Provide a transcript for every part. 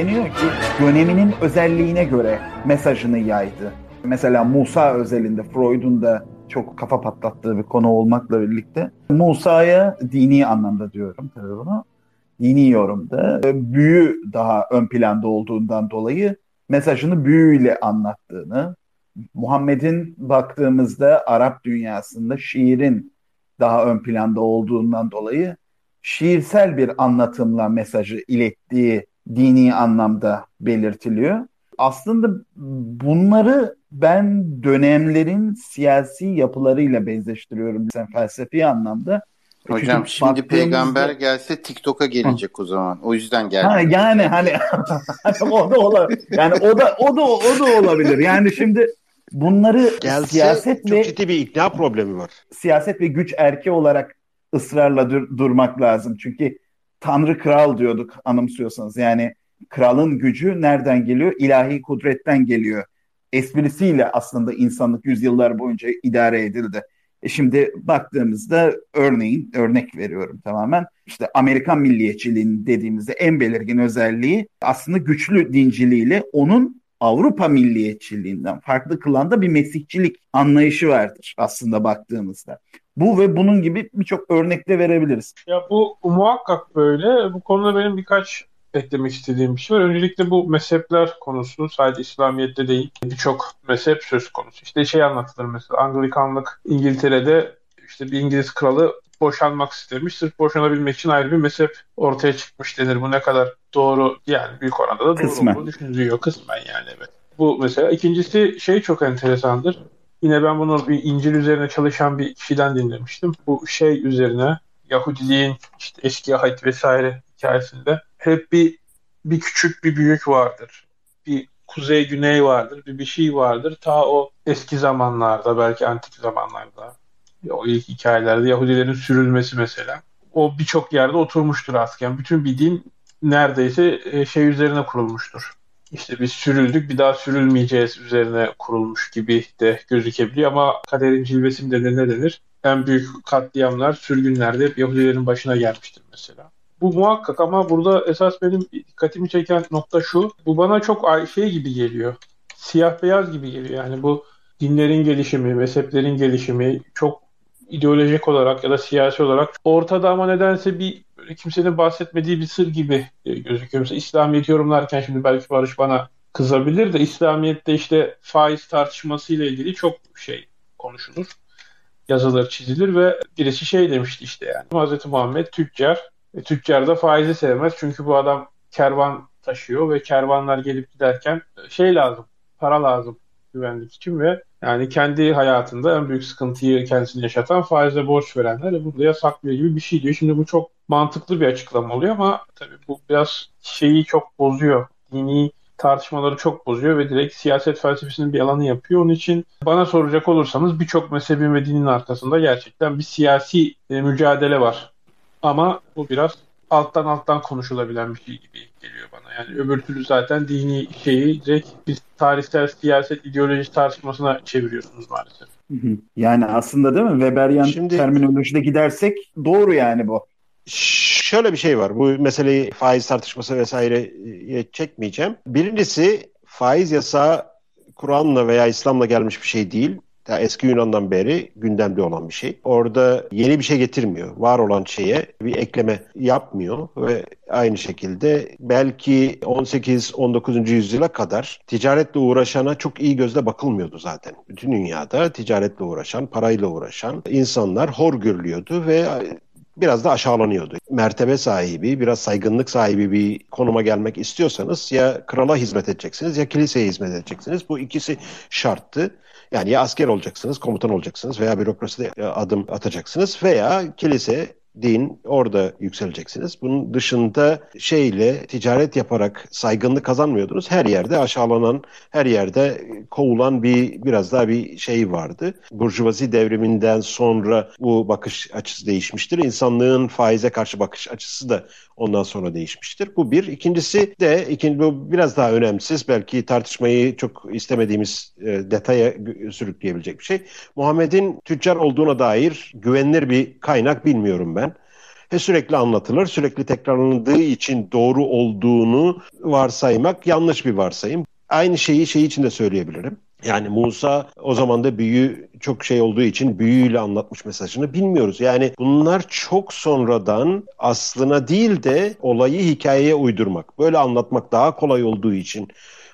deniyor ki döneminin özelliğine göre mesajını yaydı. Mesela Musa özelinde Freud'un da çok kafa patlattığı bir konu olmakla birlikte Musa'ya dini anlamda diyorum tabii bunu. Dini yorumda büyü daha ön planda olduğundan dolayı mesajını büyüyle anlattığını, Muhammed'in baktığımızda Arap dünyasında şiirin daha ön planda olduğundan dolayı şiirsel bir anlatımla mesajı ilettiği dini anlamda belirtiliyor. Aslında bunları ben dönemlerin siyasi yapılarıyla benzeştiriyorum sen felsefi anlamda. Hocam Çünkü şimdi baktığımızda... peygamber gelse TikTok'a gelecek o zaman. O yüzden geldi. Ha, yani hani, hani o da olabilir. Yani o da o da o da olabilir. Yani şimdi bunları Gelse, siyaset çok ciddi bir ikna problemi var. Siyaset ve güç erki olarak ısrarla dur- durmak lazım. Çünkü Tanrı kral diyorduk anımsıyorsanız. Yani kralın gücü nereden geliyor? İlahi kudretten geliyor. Esprisiyle aslında insanlık yüzyıllar boyunca idare edildi. E şimdi baktığımızda örneğin örnek veriyorum tamamen işte Amerikan milliyetçiliğinin dediğimizde en belirgin özelliği aslında güçlü dinciliğiyle onun Avrupa milliyetçiliğinden farklı kılan da bir Mesihçilik anlayışı vardır aslında baktığımızda. Bu ve bunun gibi birçok örnekte verebiliriz. Ya bu muhakkak böyle. Bu konuda benim birkaç eklemek istediğim bir şey var. Öncelikle bu mezhepler konusu sadece İslamiyet'te değil birçok mezhep söz konusu. İşte şey anlatılır mesela Anglikanlık İngiltere'de işte bir İngiliz kralı boşanmak istemiş. Sırf boşanabilmek için ayrı bir mezhep ortaya çıkmış denir. Bu ne kadar doğru yani büyük oranda da doğru kısmen. olduğu düşünülüyor kısmen yani evet. Bu mesela ikincisi şey çok enteresandır. Yine ben bunu bir İncil üzerine çalışan bir kişiden dinlemiştim. Bu şey üzerine Yahudiliğin işte eski ahit vesaire hikayesinde hep bir bir küçük bir büyük vardır. Bir kuzey güney vardır. Bir bir şey vardır. Ta o eski zamanlarda belki antik zamanlarda o ilk hikayelerde Yahudilerin sürülmesi mesela. O birçok yerde oturmuştur. Yani bütün bir din neredeyse e, şey üzerine kurulmuştur. İşte biz sürüldük bir daha sürülmeyeceğiz üzerine kurulmuş gibi de gözükebiliyor ama kaderin cilvesi mi denir ne denir? En büyük katliamlar sürgünlerde hep Yahudilerin başına gelmiştir mesela. Bu muhakkak ama burada esas benim dikkatimi çeken nokta şu. Bu bana çok şey gibi geliyor. Siyah beyaz gibi geliyor. Yani bu dinlerin gelişimi, mezheplerin gelişimi çok ideolojik olarak ya da siyasi olarak ortada ama nedense bir kimsenin bahsetmediği bir sır gibi e, gözüküyor. Mesela İslamiyet yorumlarken şimdi belki Barış bana kızabilir de İslamiyet'te işte faiz tartışmasıyla ilgili çok şey konuşulur. Yazılır, çizilir ve birisi şey demişti işte yani. Hz. Muhammed tüccar e, tüccar da faizi sevmez çünkü bu adam kervan taşıyor ve kervanlar gelip giderken e, şey lazım, para lazım güvenlik için ve yani kendi hayatında en büyük sıkıntıyı kendisini yaşatan faize borç verenler burada yasaklıyor gibi bir şey diyor. Şimdi bu çok mantıklı bir açıklama oluyor ama tabii bu biraz şeyi çok bozuyor. Dini tartışmaları çok bozuyor ve direkt siyaset felsefesinin bir alanı yapıyor. Onun için bana soracak olursanız birçok mezhebin ve dinin arkasında gerçekten bir siyasi e, mücadele var. Ama bu biraz alttan alttan konuşulabilen bir şey gibi geliyor bana. Yani öbür türlü zaten dini şeyi direkt biz tarihsel siyaset ideoloji tartışmasına çeviriyorsunuz maalesef. Yani aslında değil mi? Weberian Şimdi, terminolojide gidersek doğru yani bu. Şöyle bir şey var. Bu meseleyi faiz tartışması vesaire çekmeyeceğim. Birincisi faiz yasağı Kur'an'la veya İslam'la gelmiş bir şey değil ta eski Yunan'dan beri gündemde olan bir şey. Orada yeni bir şey getirmiyor. Var olan şeye bir ekleme yapmıyor ve aynı şekilde belki 18-19. yüzyıla kadar ticaretle uğraşana çok iyi gözle bakılmıyordu zaten. Bütün dünyada ticaretle uğraşan, parayla uğraşan insanlar hor görülüyordu ve biraz da aşağılanıyordu. Mertebe sahibi, biraz saygınlık sahibi bir konuma gelmek istiyorsanız ya krala hizmet edeceksiniz ya kiliseye hizmet edeceksiniz. Bu ikisi şarttı. Yani ya asker olacaksınız, komutan olacaksınız veya bürokraside adım atacaksınız veya kilise din orada yükseleceksiniz. Bunun dışında şeyle ticaret yaparak saygınlık kazanmıyordunuz. Her yerde aşağılanan, her yerde kovulan bir biraz daha bir şey vardı. Burjuvazi devriminden sonra bu bakış açısı değişmiştir. İnsanlığın faize karşı bakış açısı da ondan sonra değişmiştir. Bu bir. İkincisi de ikinci bu biraz daha önemsiz. Belki tartışmayı çok istemediğimiz e, detaya sürükleyebilecek bir şey. Muhammed'in tüccar olduğuna dair güvenilir bir kaynak bilmiyorum ben. Ve sürekli anlatılır. Sürekli tekrarlandığı için doğru olduğunu varsaymak yanlış bir varsayım. Aynı şeyi şey için de söyleyebilirim. Yani Musa o zaman da büyü çok şey olduğu için büyüyle anlatmış mesajını bilmiyoruz. Yani bunlar çok sonradan aslına değil de olayı hikayeye uydurmak. Böyle anlatmak daha kolay olduğu için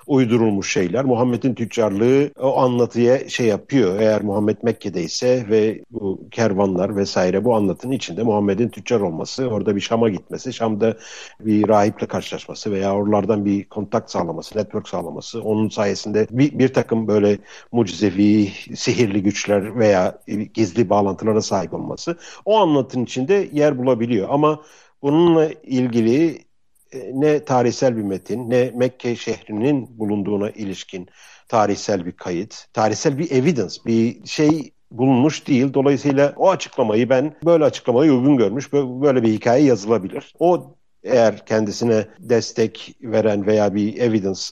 uydurulmuş şeyler. Muhammed'in tüccarlığı o anlatıya şey yapıyor. Eğer Muhammed Mekke'deyse ve bu kervanlar vesaire bu anlatının içinde Muhammed'in tüccar olması, orada bir Şam'a gitmesi, Şam'da bir rahiple karşılaşması veya oralardan bir kontak sağlaması, network sağlaması, onun sayesinde bir, bir takım böyle mucizevi, sihirli güçler veya gizli bağlantılara sahip olması o anlatının içinde yer bulabiliyor. Ama bununla ilgili ne tarihsel bir metin ne Mekke şehrinin bulunduğuna ilişkin tarihsel bir kayıt, tarihsel bir evidence, bir şey bulunmuş değil. Dolayısıyla o açıklamayı ben böyle açıklamayı uygun görmüş. Böyle bir hikaye yazılabilir. O eğer kendisine destek veren veya bir evidence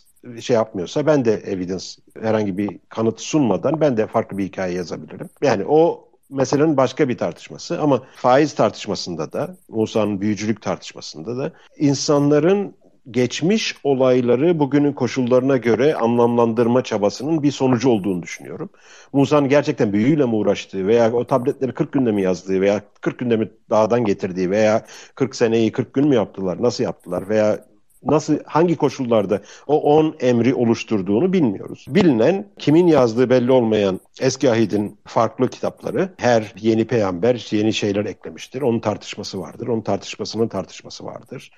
şey yapmıyorsa ben de evidence herhangi bir kanıt sunmadan ben de farklı bir hikaye yazabilirim. Yani o meselenin başka bir tartışması ama faiz tartışmasında da Musa'nın büyücülük tartışmasında da insanların geçmiş olayları bugünün koşullarına göre anlamlandırma çabasının bir sonucu olduğunu düşünüyorum. Musa'nın gerçekten büyüyle mi uğraştığı veya o tabletleri 40 günde mi yazdığı veya 40 günde mi dağdan getirdiği veya 40 seneyi 40 gün mü yaptılar, nasıl yaptılar veya nasıl hangi koşullarda o 10 emri oluşturduğunu bilmiyoruz. Bilinen kimin yazdığı belli olmayan eski ahidin farklı kitapları her yeni peygamber yeni şeyler eklemiştir. Onun tartışması vardır. Onun tartışmasının tartışması vardır.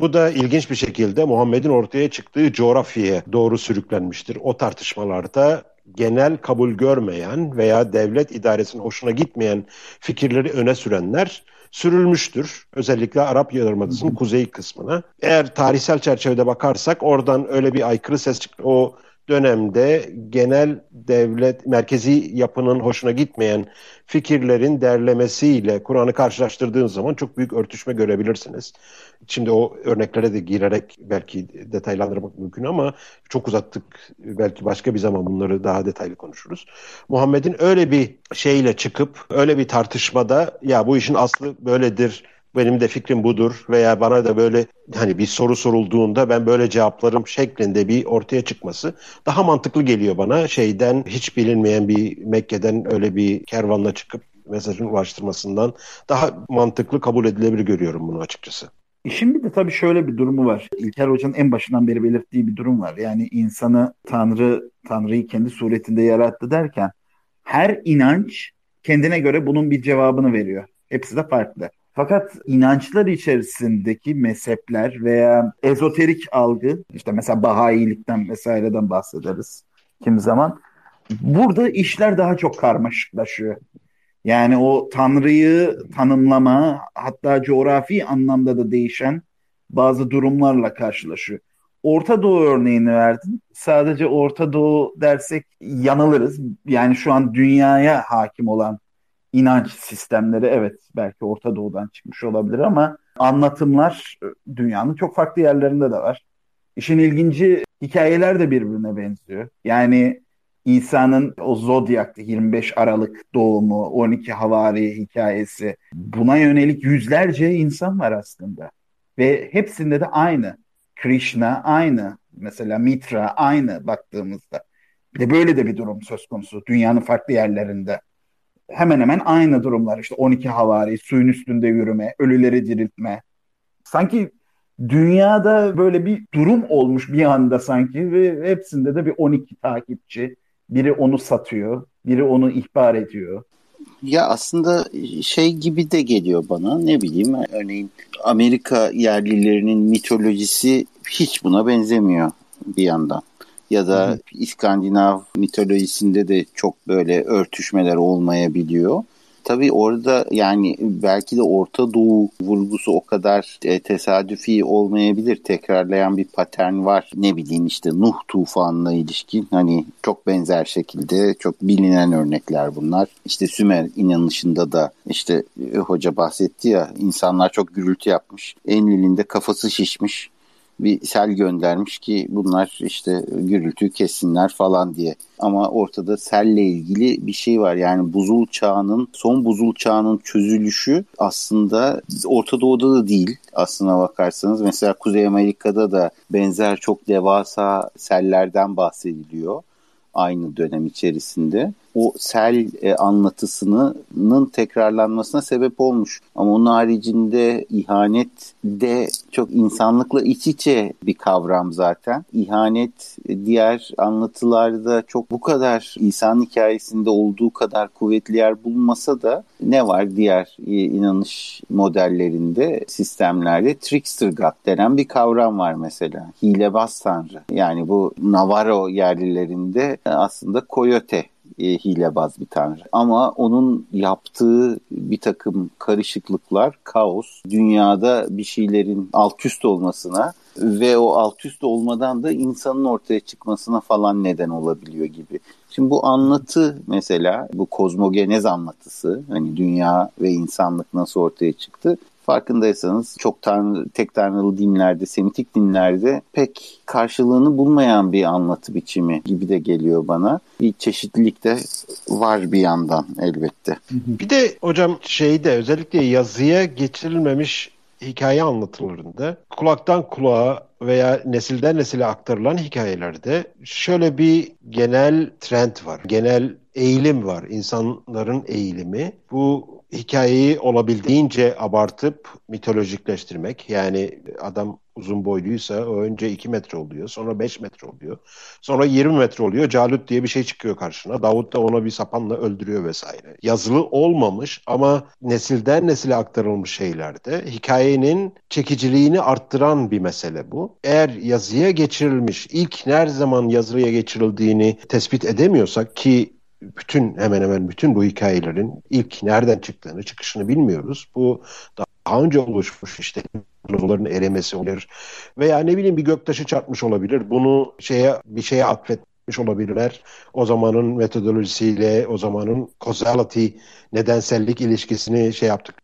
Bu da ilginç bir şekilde Muhammed'in ortaya çıktığı coğrafyaya doğru sürüklenmiştir. O tartışmalarda genel kabul görmeyen veya devlet idaresinin hoşuna gitmeyen fikirleri öne sürenler sürülmüştür. Özellikle Arap Yarımadası'nın kuzey kısmına. Eğer tarihsel çerçevede bakarsak oradan öyle bir aykırı ses çıktı. O dönemde genel devlet merkezi yapının hoşuna gitmeyen fikirlerin derlemesiyle Kur'an'ı karşılaştırdığınız zaman çok büyük örtüşme görebilirsiniz. Şimdi o örneklere de girerek belki detaylandırmak mümkün ama çok uzattık. Belki başka bir zaman bunları daha detaylı konuşuruz. Muhammed'in öyle bir şeyle çıkıp öyle bir tartışmada ya bu işin aslı böyledir benim de fikrim budur veya bana da böyle hani bir soru sorulduğunda ben böyle cevaplarım şeklinde bir ortaya çıkması daha mantıklı geliyor bana. Şeyden hiç bilinmeyen bir Mekke'den öyle bir kervanla çıkıp mesajın ulaştırmasından daha mantıklı kabul edilebilir görüyorum bunu açıkçası. İşin bir de tabii şöyle bir durumu var. İlker Hoca'nın en başından beri belirttiği bir durum var. Yani insanı Tanrı, Tanrı'yı kendi suretinde yarattı derken her inanç kendine göre bunun bir cevabını veriyor. Hepsi de farklı. Fakat inançlar içerisindeki mezhepler veya ezoterik algı, işte mesela Bahayilikten vesaireden bahsederiz kim zaman. Burada işler daha çok karmaşıklaşıyor. Yani o Tanrı'yı tanımlama hatta coğrafi anlamda da değişen bazı durumlarla karşılaşıyor. Orta Doğu örneğini verdin. Sadece Orta Doğu dersek yanılırız. Yani şu an dünyaya hakim olan inanç sistemleri evet belki Orta Doğu'dan çıkmış olabilir ama anlatımlar e, dünyanın çok farklı yerlerinde de var. İşin ilginci hikayeler de birbirine benziyor. Yani İsa'nın o Zodyak'ta 25 Aralık doğumu, 12 Havari hikayesi buna yönelik yüzlerce insan var aslında. Ve hepsinde de aynı. Krishna aynı. Mesela Mitra aynı baktığımızda. Bir de böyle de bir durum söz konusu dünyanın farklı yerlerinde hemen hemen aynı durumlar. İşte 12 havari, suyun üstünde yürüme, ölüleri diriltme. Sanki dünyada böyle bir durum olmuş bir anda sanki ve hepsinde de bir 12 takipçi. Biri onu satıyor, biri onu ihbar ediyor. Ya aslında şey gibi de geliyor bana ne bileyim örneğin Amerika yerlilerinin mitolojisi hiç buna benzemiyor bir yandan ya da Hı. İskandinav mitolojisinde de çok böyle örtüşmeler olmayabiliyor. Tabii orada yani belki de Orta Doğu vurgusu o kadar e, tesadüfi olmayabilir. Tekrarlayan bir patern var. Ne bileyim işte Nuh tufanına ilişkin hani çok benzer şekilde çok bilinen örnekler bunlar. İşte Sümer inanışında da işte e, hoca bahsetti ya insanlar çok gürültü yapmış. Enlil'in de kafası şişmiş bir sel göndermiş ki bunlar işte gürültü kessinler falan diye. Ama ortada selle ilgili bir şey var. Yani buzul çağının, son buzul çağının çözülüşü aslında Orta Doğu'da da değil aslına bakarsanız. Mesela Kuzey Amerika'da da benzer çok devasa sellerden bahsediliyor aynı dönem içerisinde o sel e, anlatısının tekrarlanmasına sebep olmuş. Ama onun haricinde ihanet de çok insanlıkla iç içe bir kavram zaten. İhanet e, diğer anlatılarda çok bu kadar insan hikayesinde olduğu kadar kuvvetli yer bulmasa da ne var diğer e, inanış modellerinde, sistemlerde trickster god denen bir kavram var mesela. Hilebaz tanrı. Yani bu Navarro yerlilerinde aslında coyote e, hilebaz bir tanrı. Ama onun yaptığı bir takım karışıklıklar, kaos, dünyada bir şeylerin alt üst olmasına ve o alt üst olmadan da insanın ortaya çıkmasına falan neden olabiliyor gibi. Şimdi bu anlatı mesela bu kozmogenez anlatısı hani dünya ve insanlık nasıl ortaya çıktı farkındaysanız çok tanrı, tek tanrılı dinlerde, Semitik dinlerde pek karşılığını bulmayan bir anlatı biçimi gibi de geliyor bana. Bir çeşitlilik de var bir yandan elbette. Bir de hocam şeyde özellikle yazıya geçirilmemiş hikaye anlatılarında kulaktan kulağa veya nesilden nesile aktarılan hikayelerde şöyle bir genel trend var. Genel eğilim var. İnsanların eğilimi. Bu hikayeyi olabildiğince abartıp mitolojikleştirmek. Yani adam uzun boyluysa önce 2 metre oluyor. Sonra 5 metre oluyor. Sonra 20 metre oluyor. Calut diye bir şey çıkıyor karşına. Davut da ona bir sapanla öldürüyor vesaire. Yazılı olmamış ama nesilden nesile aktarılmış şeylerde hikayenin çekiciliğini arttıran bir mesele bu. Eğer yazıya geçirilmiş, ilk ne zaman yazıya geçirildiğini tespit edemiyorsak ki bütün hemen hemen bütün bu hikayelerin ilk nereden çıktığını, çıkışını bilmiyoruz. Bu daha önce oluşmuş işte lozoların erimesi olabilir veya ne bileyim bir göktaşı çarpmış olabilir. Bunu şeye bir şeye atfetmiş olabilirler. O zamanın metodolojisiyle, o zamanın causality, nedensellik ilişkisini şey yaptık,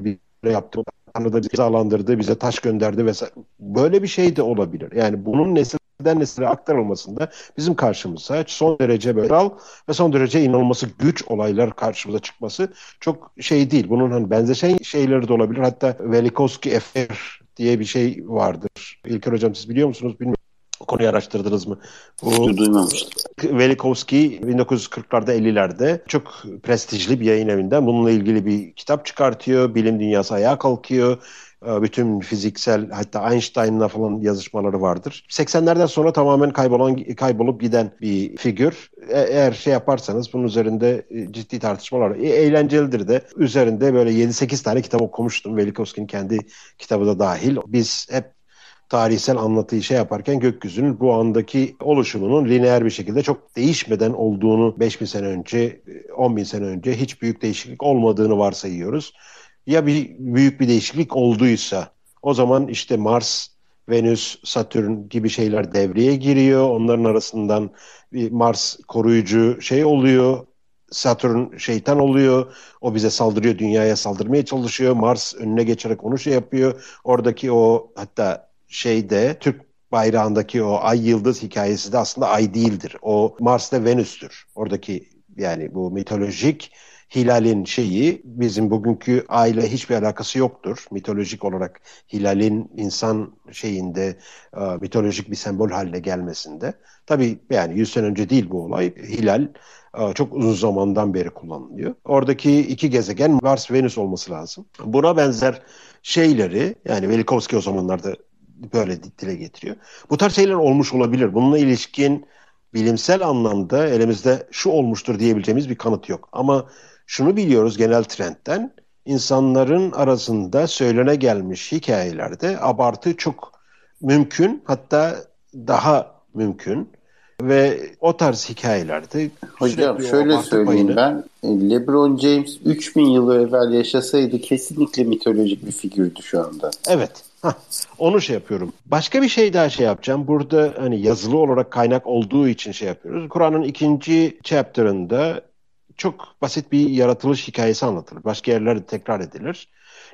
bir yaptık. Tanrı da bizi cezalandırdı, bize taş gönderdi vesaire. Böyle bir şey de olabilir. Yani bunun nesil nesilden nesile aktarılmasında bizim karşımıza son derece böyle ve son derece inanılması güç olaylar karşımıza çıkması çok şey değil. Bunun hani benzeşen şeyleri de olabilir. Hatta Velikovski Affair diye bir şey vardır. İlker Hocam siz biliyor musunuz bilmiyorum. Konuyu araştırdınız mı? Bu, Duymamıştım. Velikovski 1940'larda 50'lerde çok prestijli bir yayın evinden bununla ilgili bir kitap çıkartıyor. Bilim dünyası ayağa kalkıyor bütün fiziksel hatta Einstein'la falan yazışmaları vardır. 80'lerden sonra tamamen kaybolan kaybolup giden bir figür. E, eğer şey yaparsanız bunun üzerinde e, ciddi tartışmalar. E, eğlencelidir de. Üzerinde böyle 7-8 tane kitap okumuştum. Velikovski'nin kendi kitabı da dahil. Biz hep tarihsel anlatıyı şey yaparken gökyüzünün bu andaki oluşumunun lineer bir şekilde çok değişmeden olduğunu 5000 sene önce, 10 bin sene önce hiç büyük değişiklik olmadığını varsayıyoruz ya bir büyük bir değişiklik olduysa o zaman işte Mars, Venüs, Satürn gibi şeyler devreye giriyor. Onların arasından bir Mars koruyucu şey oluyor. Satürn şeytan oluyor. O bize saldırıyor, dünyaya saldırmaya çalışıyor. Mars önüne geçerek onu şey yapıyor. Oradaki o hatta şeyde Türk bayrağındaki o ay yıldız hikayesi de aslında ay değildir. O Mars ve Venüs'tür. Oradaki yani bu mitolojik Hilal'in şeyi bizim bugünkü aile hiçbir alakası yoktur. Mitolojik olarak Hilal'in insan şeyinde e, mitolojik bir sembol haline gelmesinde. Tabii yani 100 sene önce değil bu olay. Hilal e, çok uzun zamandan beri kullanılıyor. Oradaki iki gezegen Mars Venüs olması lazım. Buna benzer şeyleri yani Velikovski o zamanlarda böyle dile getiriyor. Bu tarz şeyler olmuş olabilir. Bununla ilişkin bilimsel anlamda elimizde şu olmuştur diyebileceğimiz bir kanıt yok. Ama şunu biliyoruz genel trendten insanların arasında söylene gelmiş hikayelerde abartı çok mümkün hatta daha mümkün ve o tarz hikayelerde Hocam şöyle söyleyeyim payını... ben LeBron James 3000 yıl evvel yaşasaydı kesinlikle mitolojik bir figürdü şu anda. Evet. Heh, onu şey yapıyorum. Başka bir şey daha şey yapacağım. Burada hani yazılı olarak kaynak olduğu için şey yapıyoruz. Kur'an'ın ikinci chapter'ında çok basit bir yaratılış hikayesi anlatılır. Başka yerlerde tekrar edilir.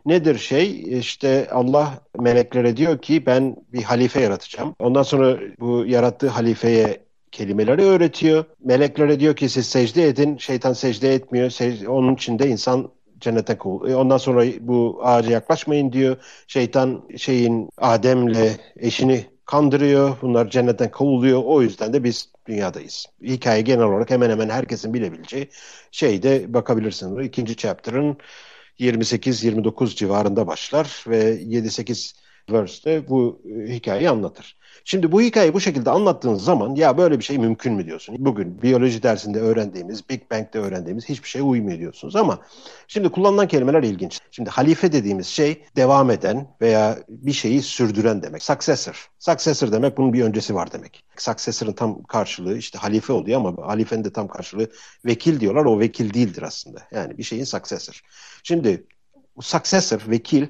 Nedir şey? İşte Allah meleklere diyor ki ben bir halife yaratacağım. Ondan sonra bu yarattığı halifeye kelimeleri öğretiyor. Meleklere diyor ki siz secde edin. Şeytan secde etmiyor. Sec onun için de insan cennete kul. E ondan sonra bu ağaca yaklaşmayın diyor. Şeytan şeyin Adem'le eşini kandırıyor. Bunlar cennetten kovuluyor. O yüzden de biz dünyadayız. Hikaye genel olarak hemen hemen herkesin bilebileceği şeyde bakabilirsiniz. İkinci chapter'ın 28-29 civarında başlar ve 7-8 verse'de bu e, hikayeyi anlatır. Şimdi bu hikayeyi bu şekilde anlattığınız zaman ya böyle bir şey mümkün mü diyorsun? Bugün biyoloji dersinde öğrendiğimiz, Big Bang'de öğrendiğimiz hiçbir şey uymuyor diyorsunuz ama şimdi kullanılan kelimeler ilginç. Şimdi halife dediğimiz şey devam eden veya bir şeyi sürdüren demek. Successor. Successor demek bunun bir öncesi var demek. Successor'ın tam karşılığı işte halife oluyor ama halifenin de tam karşılığı vekil diyorlar. O vekil değildir aslında. Yani bir şeyin successor. Şimdi successor, vekil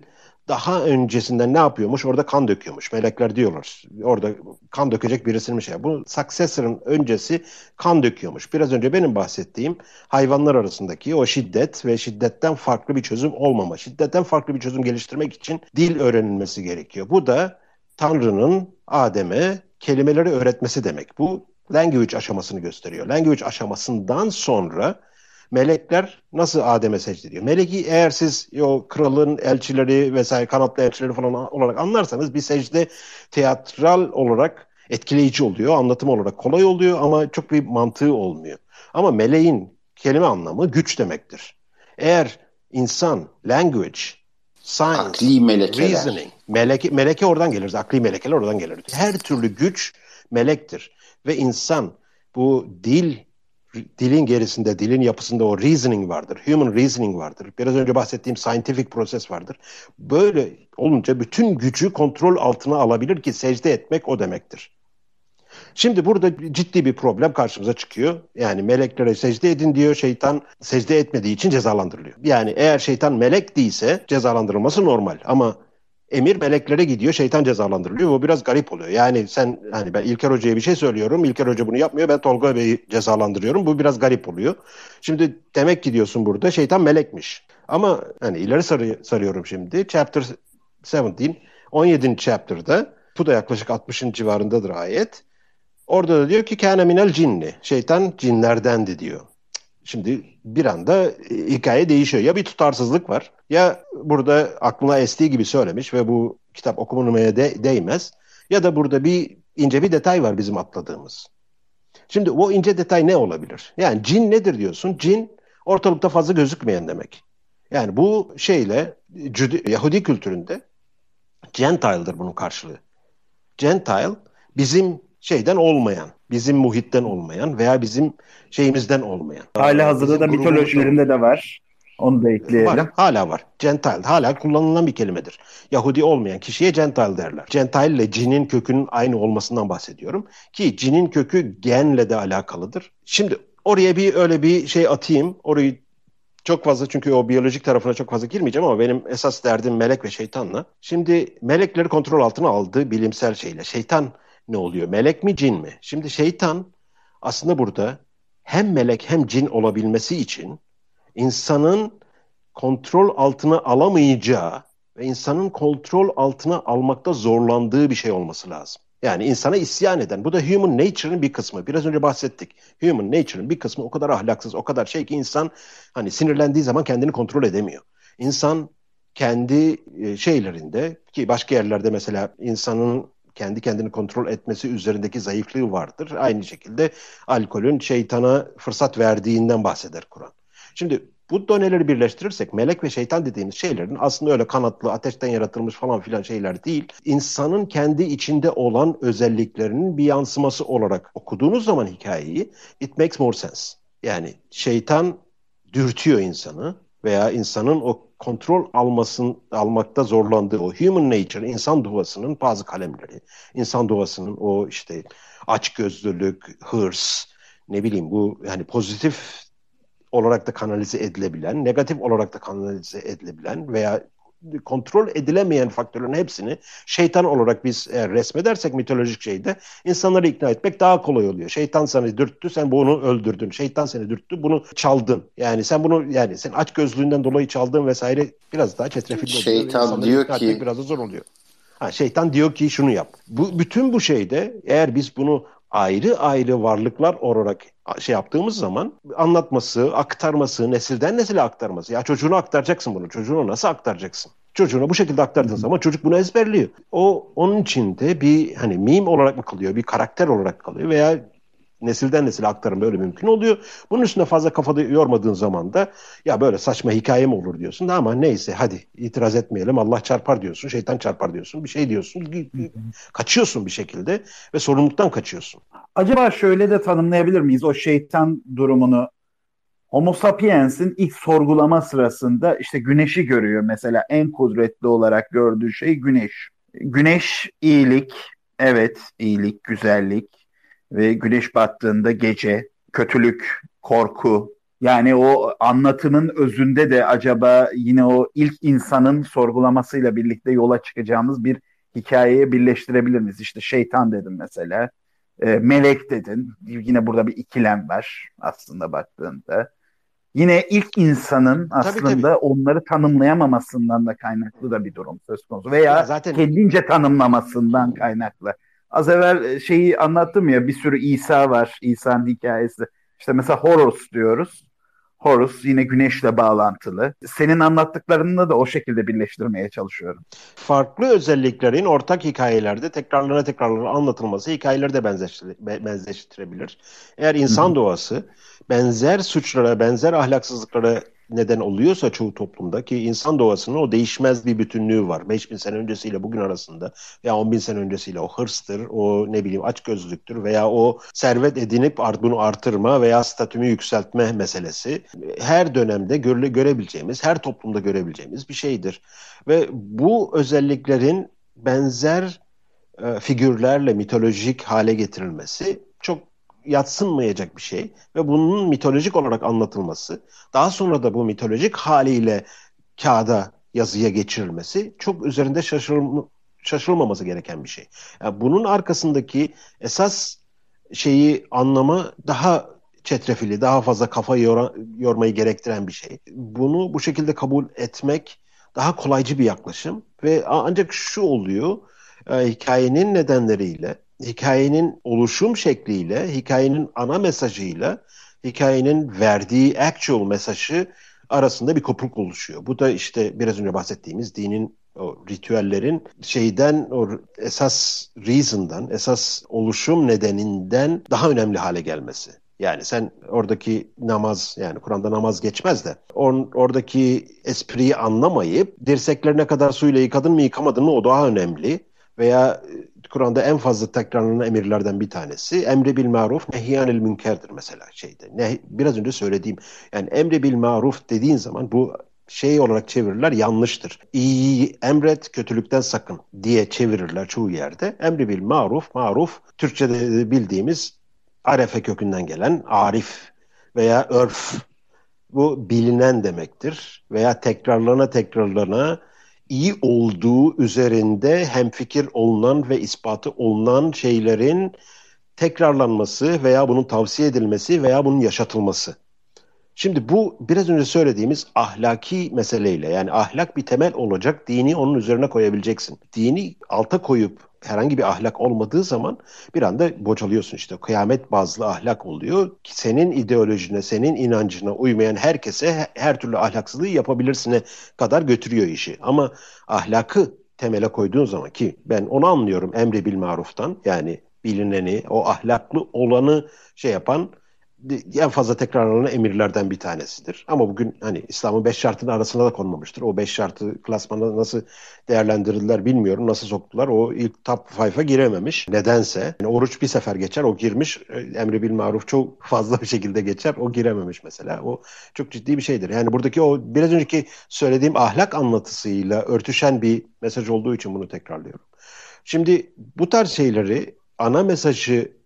daha öncesinden ne yapıyormuş? Orada kan döküyormuş. Melekler diyorlar. Orada kan dökecek birisinin şey. Bu successor'ın öncesi kan döküyormuş. Biraz önce benim bahsettiğim hayvanlar arasındaki o şiddet ve şiddetten farklı bir çözüm olmama. Şiddetten farklı bir çözüm geliştirmek için dil öğrenilmesi gerekiyor. Bu da Tanrı'nın Adem'e kelimeleri öğretmesi demek. Bu language aşamasını gösteriyor. Language aşamasından sonra melekler nasıl Adem'e secde ediyor? Meleki eğer siz o kralın elçileri vesaire kanatlı elçileri falan olarak anlarsanız bir secde teatral olarak etkileyici oluyor. Anlatım olarak kolay oluyor ama çok bir mantığı olmuyor. Ama meleğin kelime anlamı güç demektir. Eğer insan, language, science, akli melekeler. reasoning, meleke, meleke oradan gelir. Akli melekeler oradan gelir. Her türlü güç melektir. Ve insan bu dil dilin gerisinde, dilin yapısında o reasoning vardır. Human reasoning vardır. Biraz önce bahsettiğim scientific proses vardır. Böyle olunca bütün gücü kontrol altına alabilir ki secde etmek o demektir. Şimdi burada ciddi bir problem karşımıza çıkıyor. Yani meleklere secde edin diyor. Şeytan secde etmediği için cezalandırılıyor. Yani eğer şeytan melek değilse cezalandırılması normal. Ama emir meleklere gidiyor, şeytan cezalandırılıyor. Bu biraz garip oluyor. Yani sen hani ben İlker Hoca'ya bir şey söylüyorum. İlker Hoca bunu yapmıyor. Ben Tolga Bey'i cezalandırıyorum. Bu biraz garip oluyor. Şimdi demek ki diyorsun burada şeytan melekmiş. Ama hani ileri sarı, sarıyorum şimdi. Chapter 17, 17. chapter'da bu da yaklaşık 60'ın civarındadır ayet. Orada da diyor ki kâne minel cinni. Şeytan cinlerdendi diyor. Şimdi bir anda e, hikaye değişiyor. Ya bir tutarsızlık var ya burada aklına estiği gibi söylemiş ve bu kitap okunmaya de, değmez. Ya da burada bir ince bir detay var bizim atladığımız. Şimdi o ince detay ne olabilir? Yani cin nedir diyorsun? Cin ortalıkta fazla gözükmeyen demek. Yani bu şeyle Yahudi kültüründe Gentile'dır bunun karşılığı. Gentile bizim şeyden olmayan, bizim muhitten olmayan veya bizim şeyimizden olmayan. Hala hazırda da mitolojilerinde de var. Onu da ekleyelim. Var, hala var. Gentile hala kullanılan bir kelimedir. Yahudi olmayan kişiye Gentile derler. Gentile ile cinin kökünün aynı olmasından bahsediyorum. Ki cinin kökü genle de alakalıdır. Şimdi oraya bir öyle bir şey atayım. Orayı çok fazla çünkü o biyolojik tarafına çok fazla girmeyeceğim ama benim esas derdim melek ve şeytanla. Şimdi melekleri kontrol altına aldı bilimsel şeyle. Şeytan ne oluyor? Melek mi cin mi? Şimdi şeytan aslında burada hem melek hem cin olabilmesi için insanın kontrol altına alamayacağı ve insanın kontrol altına almakta zorlandığı bir şey olması lazım. Yani insana isyan eden. Bu da human nature'ın bir kısmı. Biraz önce bahsettik. Human nature'ın bir kısmı o kadar ahlaksız, o kadar şey ki insan hani sinirlendiği zaman kendini kontrol edemiyor. İnsan kendi e, şeylerinde ki başka yerlerde mesela insanın kendi kendini kontrol etmesi üzerindeki zayıflığı vardır. Aynı şekilde alkolün şeytana fırsat verdiğinden bahseder Kur'an. Şimdi bu doneleri birleştirirsek melek ve şeytan dediğimiz şeylerin aslında öyle kanatlı, ateşten yaratılmış falan filan şeyler değil. İnsanın kendi içinde olan özelliklerinin bir yansıması olarak okuduğunuz zaman hikayeyi it makes more sense. Yani şeytan dürtüyor insanı veya insanın o kontrol almasın almakta zorlandığı o human nature, insan doğasının bazı kalemleri, insan doğasının o işte açgözlülük, hırs, ne bileyim bu yani pozitif olarak da kanalize edilebilen, negatif olarak da kanalize edilebilen veya kontrol edilemeyen faktörlerin hepsini şeytan olarak biz eğer resmedersek mitolojik şeyde insanları ikna etmek daha kolay oluyor. Şeytan seni dürttü, sen bunu öldürdün. Şeytan seni dürttü, bunu çaldın. Yani sen bunu yani sen aç gözlüğünden dolayı çaldın vesaire biraz daha çetrefilli oluyor. Şeytan diyor ki biraz da zor oluyor. Ha, şeytan diyor ki şunu yap. Bu bütün bu şeyde eğer biz bunu ayrı ayrı varlıklar olarak şey yaptığımız zaman anlatması, aktarması, nesilden nesile aktarması. Ya çocuğuna aktaracaksın bunu. Çocuğuna nasıl aktaracaksın? Çocuğuna bu şekilde aktardığın zaman çocuk bunu ezberliyor. O onun içinde bir hani meme olarak mı kalıyor, bir karakter olarak kalıyor veya nesilden nesile aktarım böyle mümkün oluyor. Bunun üstüne fazla kafada yormadığın zaman da ya böyle saçma hikaye mi olur diyorsun ama neyse hadi itiraz etmeyelim Allah çarpar diyorsun, şeytan çarpar diyorsun, bir şey diyorsun. Kaçıyorsun bir şekilde ve sorumluluktan kaçıyorsun. Acaba şöyle de tanımlayabilir miyiz o şeytan durumunu? Homo sapiens'in ilk sorgulama sırasında işte güneşi görüyor mesela en kudretli olarak gördüğü şey güneş. Güneş iyilik, evet iyilik, güzellik, ve güneş battığında gece, kötülük, korku. Yani o anlatımın özünde de acaba yine o ilk insanın sorgulamasıyla birlikte yola çıkacağımız bir hikayeye birleştirebilir miyiz? İşte şeytan dedim mesela. E, melek dedin. Yine burada bir ikilem var aslında baktığında. Yine ilk insanın aslında tabii, tabii. onları tanımlayamamasından da kaynaklı da bir durum söz konusu. Veya ya zaten... kendince tanımlamasından kaynaklı. Az evvel e, şeyi anlattım ya bir sürü İsa var. İsa'nın hikayesi. İşte mesela Horus diyoruz. Horus yine güneşle bağlantılı. Senin anlattıklarını da o şekilde birleştirmeye çalışıyorum. Farklı özelliklerin ortak hikayelerde tekrarlara tekrarlara anlatılması hikayeleri de benzeştirebilir. Eğer insan Hı-hı. doğası benzer suçlara, benzer ahlaksızlıklara neden oluyorsa çoğu toplumda ki insan doğasının o değişmez bir bütünlüğü var. 5000 sene öncesiyle bugün arasında veya 10 bin sene öncesiyle o hırstır, o ne bileyim açgözlüktür veya o servet edinip bunu artırma veya statümü yükseltme meselesi her dönemde göre, görebileceğimiz, her toplumda görebileceğimiz bir şeydir. Ve bu özelliklerin benzer e, figürlerle mitolojik hale getirilmesi çok yatsınmayacak bir şey ve bunun mitolojik olarak anlatılması, daha sonra da bu mitolojik haliyle kağıda yazıya geçirilmesi çok üzerinde şaşırma, şaşırılmaması gereken bir şey. Yani bunun arkasındaki esas şeyi anlama daha çetrefilli, daha fazla kafa yor yormayı gerektiren bir şey. Bunu bu şekilde kabul etmek daha kolaycı bir yaklaşım ve ancak şu oluyor, e, hikayenin nedenleriyle hikayenin oluşum şekliyle, hikayenin ana mesajıyla, hikayenin verdiği actual mesajı arasında bir kopukluk oluşuyor. Bu da işte biraz önce bahsettiğimiz dinin o ritüellerin şeyden o esas reason'dan, esas oluşum nedeninden daha önemli hale gelmesi. Yani sen oradaki namaz yani Kur'an'da namaz geçmez de or, oradaki espriyi anlamayıp dirseklerine kadar suyla yıkadın mı yıkamadın mı o daha önemli. Veya Kur'an'da en fazla tekrarlanan emirlerden bir tanesi emri bil maruf nehyanil münkerdir mesela şeyde. Ne, biraz önce söylediğim yani emri bil maruf dediğin zaman bu şey olarak çevirirler yanlıştır. İyi emret kötülükten sakın diye çevirirler çoğu yerde. Emri bil maruf maruf Türkçe'de bildiğimiz arefe kökünden gelen arif veya örf bu bilinen demektir veya tekrarlana tekrarlana iyi olduğu üzerinde hemfikir olunan ve ispatı olunan şeylerin tekrarlanması veya bunun tavsiye edilmesi veya bunun yaşatılması. Şimdi bu biraz önce söylediğimiz ahlaki meseleyle yani ahlak bir temel olacak dini onun üzerine koyabileceksin. Dini alta koyup herhangi bir ahlak olmadığı zaman bir anda bocalıyorsun işte. Kıyamet bazlı ahlak oluyor senin ideolojine, senin inancına uymayan herkese her türlü ahlaksızlığı yapabilirsine kadar götürüyor işi. Ama ahlakı temele koyduğun zaman ki ben onu anlıyorum emri bil maruftan yani bilineni, o ahlaklı olanı şey yapan en fazla tekrarlanan emirlerden bir tanesidir. Ama bugün hani İslam'ın beş şartının arasında da konmamıştır. O beş şartı klasmanda nasıl değerlendirdiler bilmiyorum. Nasıl soktular. O ilk top 5'a girememiş. Nedense. Yani oruç bir sefer geçer. O girmiş. E, emri bil maruf çok fazla bir şekilde geçer. O girememiş mesela. O çok ciddi bir şeydir. Yani buradaki o biraz önceki söylediğim ahlak anlatısıyla örtüşen bir mesaj olduğu için bunu tekrarlıyorum. Şimdi bu tarz şeyleri ana mesajı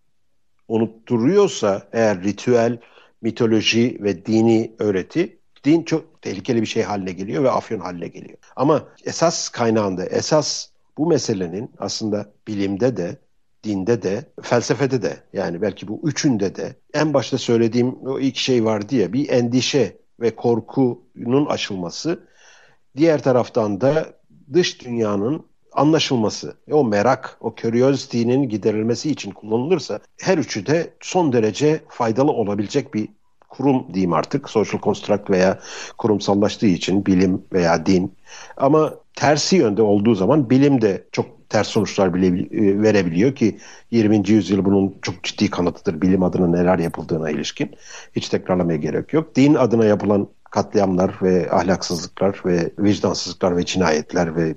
unutturuyorsa eğer ritüel, mitoloji ve dini öğreti din çok tehlikeli bir şey haline geliyor ve afyon haline geliyor. Ama esas kaynağında, esas bu meselenin aslında bilimde de, dinde de, felsefede de yani belki bu üçünde de en başta söylediğim o ilk şey var diye bir endişe ve korkunun aşılması. Diğer taraftan da dış dünyanın anlaşılması, o merak, o curiosity'nin giderilmesi için kullanılırsa her üçü de son derece faydalı olabilecek bir kurum diyeyim artık. Social construct veya kurumsallaştığı için bilim veya din. Ama tersi yönde olduğu zaman bilim de çok ters sonuçlar bile e, verebiliyor ki 20. yüzyıl bunun çok ciddi kanıtıdır bilim adına neler yapıldığına ilişkin. Hiç tekrarlamaya gerek yok. Din adına yapılan katliamlar ve ahlaksızlıklar ve vicdansızlıklar ve cinayetler ve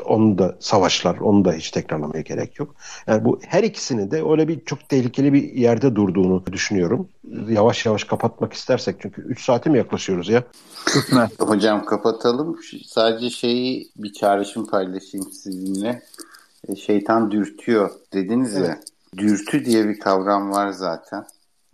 onun da savaşlar, onu da hiç tekrarlamaya gerek yok. Yani bu her ikisinin de öyle bir çok tehlikeli bir yerde durduğunu düşünüyorum. Yavaş yavaş kapatmak istersek çünkü 3 saate mi yaklaşıyoruz ya? Hocam kapatalım. Sadece şeyi bir çağrışım paylaşayım sizinle. E, şeytan dürtüyor dediniz evet. ya. Dürtü diye bir kavram var zaten.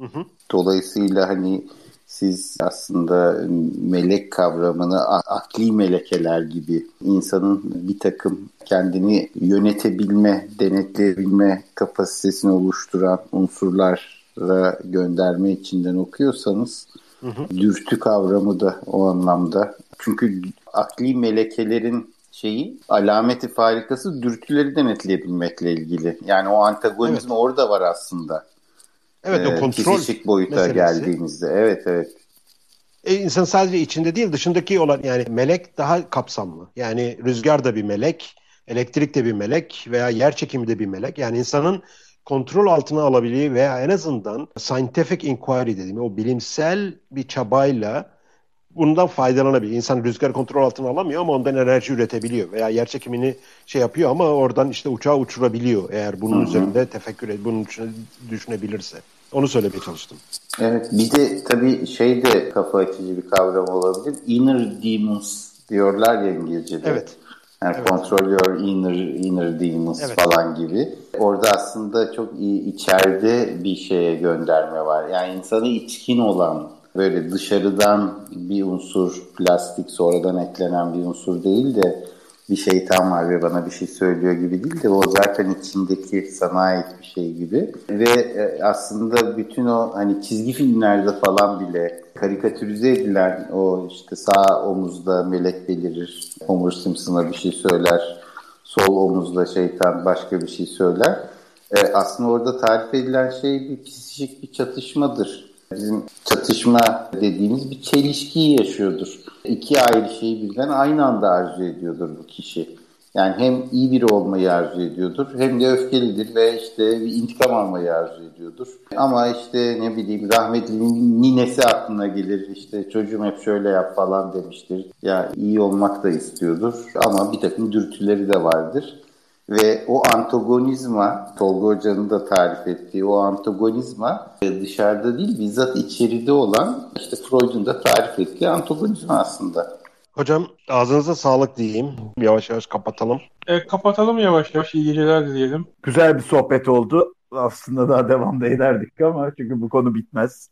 Hı hı. Dolayısıyla hani siz aslında melek kavramını akli melekeler gibi insanın bir takım kendini yönetebilme, denetleyebilme kapasitesini oluşturan unsurlara gönderme içinden okuyorsanız hı hı. dürtü kavramı da o anlamda. Çünkü akli melekelerin şeyi alameti farikası dürtüleri denetleyebilmekle ilgili. Yani o antagonizm evet. orada var aslında. Evet o kontrol Psikik boyuta meselesi. geldiğimizde. Evet evet. E, insan sadece içinde değil dışındaki olan yani melek daha kapsamlı. Yani rüzgar da bir melek, elektrik de bir melek veya yer çekimi de bir melek. Yani insanın kontrol altına alabildiği veya en azından scientific inquiry dediğim o bilimsel bir çabayla bundan faydalanabilir. İnsan rüzgar kontrol altına alamıyor ama ondan enerji üretebiliyor veya yer çekimini şey yapıyor ama oradan işte uçağı uçurabiliyor eğer bunun Hı-hı. üzerinde tefekkür et, bunun için düşünebilirse. Onu söylemeye çalıştım. Evet bir de tabii şey de kafa açıcı bir kavram olabilir. Inner demons diyorlar ya İngilizce'de. Evet. Yani evet. control your inner, inner demons evet. falan gibi. Orada aslında çok iyi içeride bir şeye gönderme var. Yani insanı içkin olan böyle dışarıdan bir unsur, plastik sonradan eklenen bir unsur değil de bir şeytan var ve bana bir şey söylüyor gibi değil de o zaten içindeki sana ait bir şey gibi. Ve e, aslında bütün o hani çizgi filmlerde falan bile karikatürize edilen o işte sağ omuzda melek belirir, Homer Simpson'a bir şey söyler, sol omuzda şeytan başka bir şey söyler. E, aslında orada tarif edilen şey bir psikik bir çatışmadır Bizim çatışma dediğimiz bir çelişkiyi yaşıyordur. İki ayrı şeyi birden aynı anda arzu ediyordur bu kişi. Yani hem iyi biri olmayı arzu ediyordur hem de öfkelidir ve işte bir intikam almayı arzu ediyordur. Ama işte ne bileyim rahmetli ninesi aklına gelir işte çocuğum hep şöyle yap falan demiştir. Ya iyi olmak da istiyordur ama bir takım dürtüleri de vardır. Ve o antagonizma, Tolga Hoca'nın da tarif ettiği o antagonizma dışarıda değil bizzat içeride olan işte Freud'un da tarif ettiği antagonizma aslında. Hocam ağzınıza sağlık diyeyim. Yavaş yavaş kapatalım. E, kapatalım yavaş yavaş. İyi geceler dileyelim. Güzel bir sohbet oldu. Aslında daha devam da ederdik ama çünkü bu konu bitmez.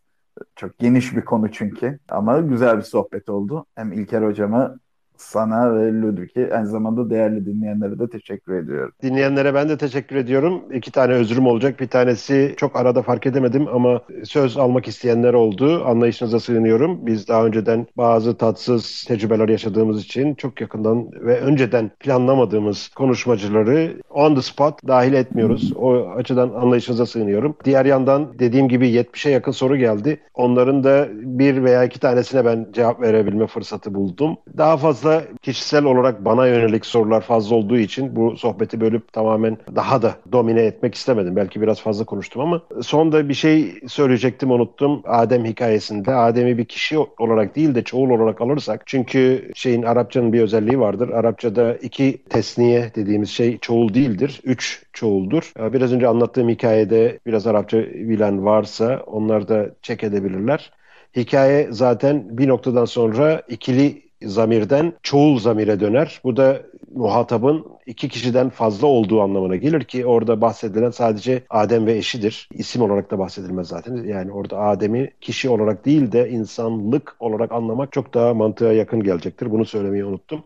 Çok geniş bir konu çünkü. Ama güzel bir sohbet oldu. Hem İlker hocama sana ve Ludwig'e aynı zamanda değerli dinleyenlere de teşekkür ediyorum. Dinleyenlere ben de teşekkür ediyorum. İki tane özrüm olacak. Bir tanesi çok arada fark edemedim ama söz almak isteyenler oldu. Anlayışınıza sığınıyorum. Biz daha önceden bazı tatsız tecrübeler yaşadığımız için çok yakından ve önceden planlamadığımız konuşmacıları on the spot dahil etmiyoruz. O açıdan anlayışınıza sığınıyorum. Diğer yandan dediğim gibi 70'e yakın soru geldi. Onların da bir veya iki tanesine ben cevap verebilme fırsatı buldum. Daha fazla fazla kişisel olarak bana yönelik sorular fazla olduğu için bu sohbeti bölüp tamamen daha da domine etmek istemedim. Belki biraz fazla konuştum ama sonda bir şey söyleyecektim unuttum. Adem hikayesinde Adem'i bir kişi olarak değil de çoğul olarak alırsak çünkü şeyin Arapçanın bir özelliği vardır. Arapçada iki tesniye dediğimiz şey çoğul değildir. Üç çoğuldur. Biraz önce anlattığım hikayede biraz Arapça bilen varsa onlar da çek edebilirler. Hikaye zaten bir noktadan sonra ikili zamirden çoğul zamire döner. Bu da muhatabın iki kişiden fazla olduğu anlamına gelir ki orada bahsedilen sadece Adem ve eşidir. İsim olarak da bahsedilmez zaten. Yani orada Adem'i kişi olarak değil de insanlık olarak anlamak çok daha mantığa yakın gelecektir. Bunu söylemeyi unuttum.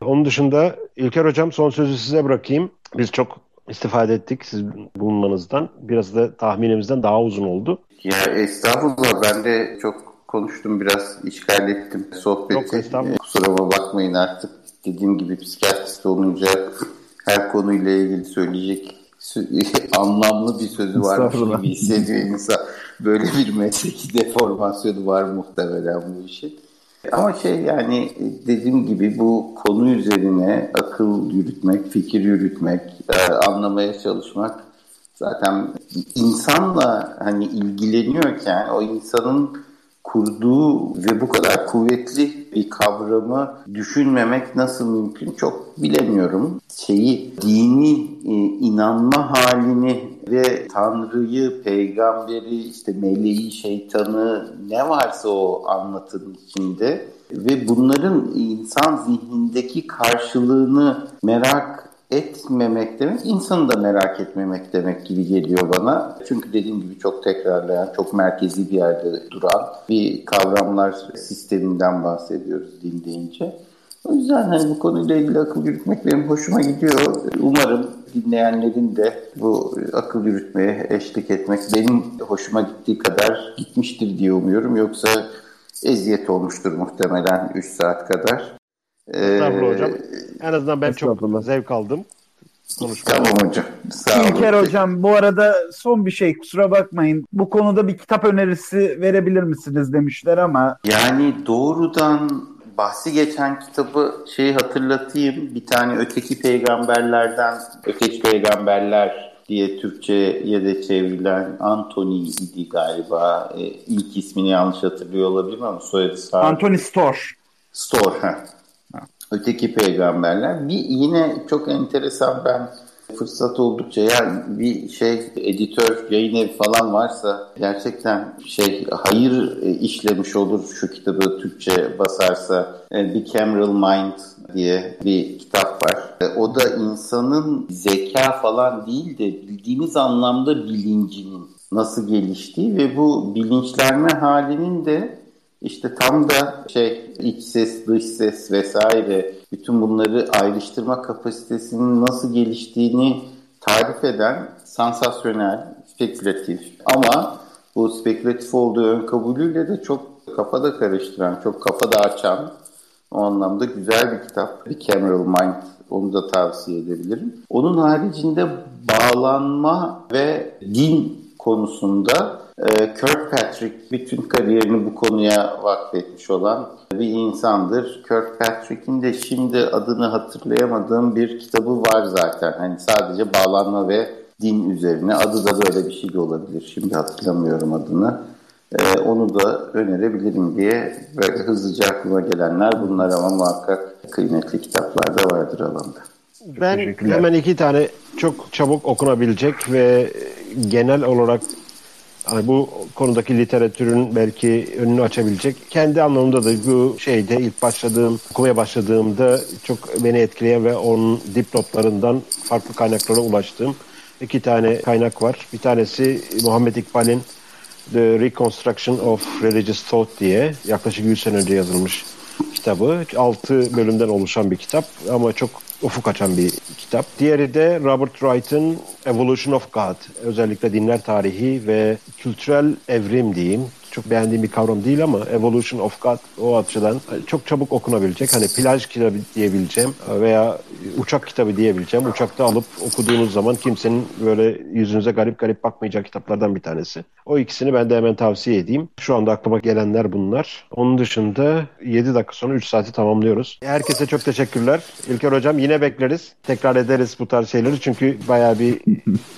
Onun dışında İlker Hocam son sözü size bırakayım. Biz çok istifade ettik siz bulunmanızdan. Biraz da tahminimizden daha uzun oldu. Ya estağfurullah ben de çok konuştum biraz işgal ettim sohbeti. Yok, Kusuruma bakmayın artık. Dediğim gibi psikiyatrist olunca her konuyla ilgili söyleyecek anlamlı bir sözü varmış gibi hissediyor insan. Böyle bir mesleki deformasyonu var muhtemelen bu işin. Ama şey yani dediğim gibi bu konu üzerine akıl yürütmek, fikir yürütmek, e, anlamaya çalışmak zaten insanla hani ilgileniyorken o insanın kurduğu ve bu kadar kuvvetli bir kavramı düşünmemek nasıl mümkün çok bilemiyorum. Şeyi dini e, inanma halini ve Tanrı'yı, peygamberi, işte meleği, şeytanı ne varsa o anlatının içinde ve bunların insan zihnindeki karşılığını merak etmemek demek, insanı da merak etmemek demek gibi geliyor bana. Çünkü dediğim gibi çok tekrarlayan, çok merkezi bir yerde duran bir kavramlar sisteminden bahsediyoruz din deyince. O yüzden hani bu konuyla ilgili akıl yürütmek benim hoşuma gidiyor. Umarım dinleyenlerin de bu akıl yürütmeye eşlik etmek benim hoşuma gittiği kadar gitmiştir diye umuyorum. Yoksa eziyet olmuştur muhtemelen 3 saat kadar. Estağfurullah ee, hocam. En azından ben çok zevk aldım. Konuşmaya. Tamam hocam. Sağ olun. İlker hocam bu arada son bir şey kusura bakmayın. Bu konuda bir kitap önerisi verebilir misiniz demişler ama. Yani doğrudan bahsi geçen kitabı şeyi hatırlatayım. Bir tane öteki peygamberlerden, öteki peygamberler diye Türkçe'ye de çevrilen Anthony idi galiba. Ee, ilk ismini yanlış hatırlıyor olabilirim ama soyadı sağ. Anthony. Storr, ha. Öteki peygamberler. Bir yine çok enteresan ben fırsat oldukça yani bir şey editör, yayın evi falan varsa gerçekten şey hayır e, işlemiş olur şu kitabı Türkçe basarsa. E, bir Cameral Mind diye bir kitap var. E, o da insanın zeka falan değil de bildiğimiz anlamda bilincinin nasıl geliştiği ve bu bilinçlenme halinin de işte tam da şey iç ses, dış ses vesaire bütün bunları ayrıştırma kapasitesinin nasıl geliştiğini tarif eden sansasyonel, spekülatif ama bu spekülatif olduğu ön kabulüyle de çok kafada karıştıran, çok kafada açan o anlamda güzel bir kitap. Bir Cameral Mind onu da tavsiye edebilirim. Onun haricinde bağlanma ve din konusunda Kirkpatrick bütün kariyerini bu konuya vakfetmiş olan bir insandır. Kirkpatrick'in de şimdi adını hatırlayamadığım bir kitabı var zaten. Hani sadece bağlanma ve din üzerine. Adı da böyle bir şey de olabilir. Şimdi hatırlamıyorum adını. Ee, onu da önerebilirim diye böyle hızlıca aklıma gelenler bunlar ama muhakkak kıymetli kitaplar da vardır alanda. Ben hemen iki tane çok çabuk okunabilecek ve genel olarak yani bu konudaki literatürün belki önünü açabilecek. Kendi anlamında da bu şeyde ilk başladığım, okumaya başladığımda çok beni etkileyen ve onun dipnotlarından farklı kaynaklara ulaştığım iki tane kaynak var. Bir tanesi Muhammed İkbal'in The Reconstruction of Religious Thought diye yaklaşık 100 sene önce yazılmış kitabı. 6 bölümden oluşan bir kitap ama çok ufuk açan bir kitap. Diğeri de Robert Wright'ın Evolution of God. Özellikle dinler tarihi ve kültürel evrim diyeyim çok beğendiğim bir kavram değil ama Evolution of God o açıdan çok çabuk okunabilecek. Hani plaj kitabı diyebileceğim veya uçak kitabı diyebileceğim. Uçakta alıp okuduğunuz zaman kimsenin böyle yüzünüze garip garip bakmayacağı kitaplardan bir tanesi. O ikisini ben de hemen tavsiye edeyim. Şu anda aklıma gelenler bunlar. Onun dışında 7 dakika sonra 3 saati tamamlıyoruz. Herkese çok teşekkürler. İlker Hocam yine bekleriz. Tekrar ederiz bu tarz şeyleri. Çünkü bayağı bir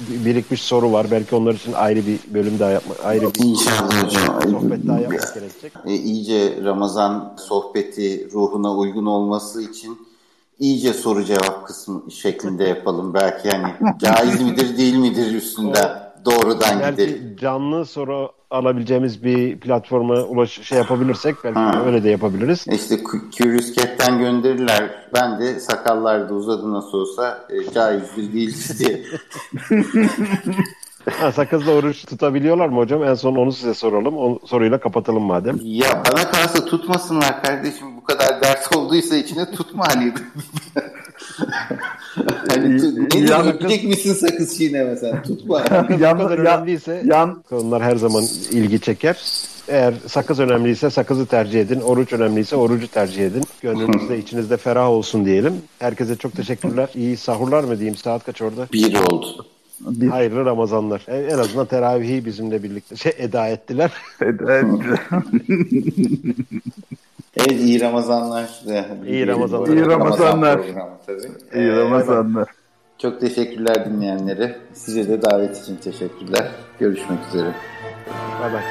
birikmiş soru var. Belki onlar için ayrı bir bölüm daha yapma, ayrı bir sohbet daha yapmak gerekecek. E, iyice Ramazan sohbeti ruhuna uygun olması için iyice soru cevap kısmı şeklinde yapalım. Belki hani caiz midir değil midir üstünde doğrudan belki gidelim. canlı soru alabileceğimiz bir platforma ulaş şey yapabilirsek belki Ha. öyle de yapabiliriz. İşte Cu- Curious Cat'ten gönderirler. Ben de sakallar da uzadı nasıl olsa e, caizdir değil diye. Ha, sakızla oruç tutabiliyorlar mı hocam? En son onu size soralım. O soruyla kapatalım madem. Ya bana kalsa tutmasınlar kardeşim. Bu kadar olduysa içine tutma hani. hani tu- ne Ya- yiyecek misin sakız çiğneme sen? Tutma. Bu Yan- kadar ya- önemliyse Yan onlar her zaman ilgi çeker. Eğer sakız önemliyse sakızı tercih edin. Oruç önemliyse orucu tercih edin. Gönlünüzde içinizde ferah olsun diyelim. Herkese çok teşekkürler. İyi sahurlar mı diyeyim? Saat kaç orada? Bir oldu. bir Hayırlı Ramazanlar. En en azından teravihi bizimle birlikte şey eda ettiler. evet. Evet iyi Ramazanlar. İyi Ramazanlar. İyi Ramazanlar. tabii. İyi Ee, Ramazanlar. Çok teşekkürler dinleyenlere. Size de davet için teşekkürler. Görüşmek üzere. Bay bay.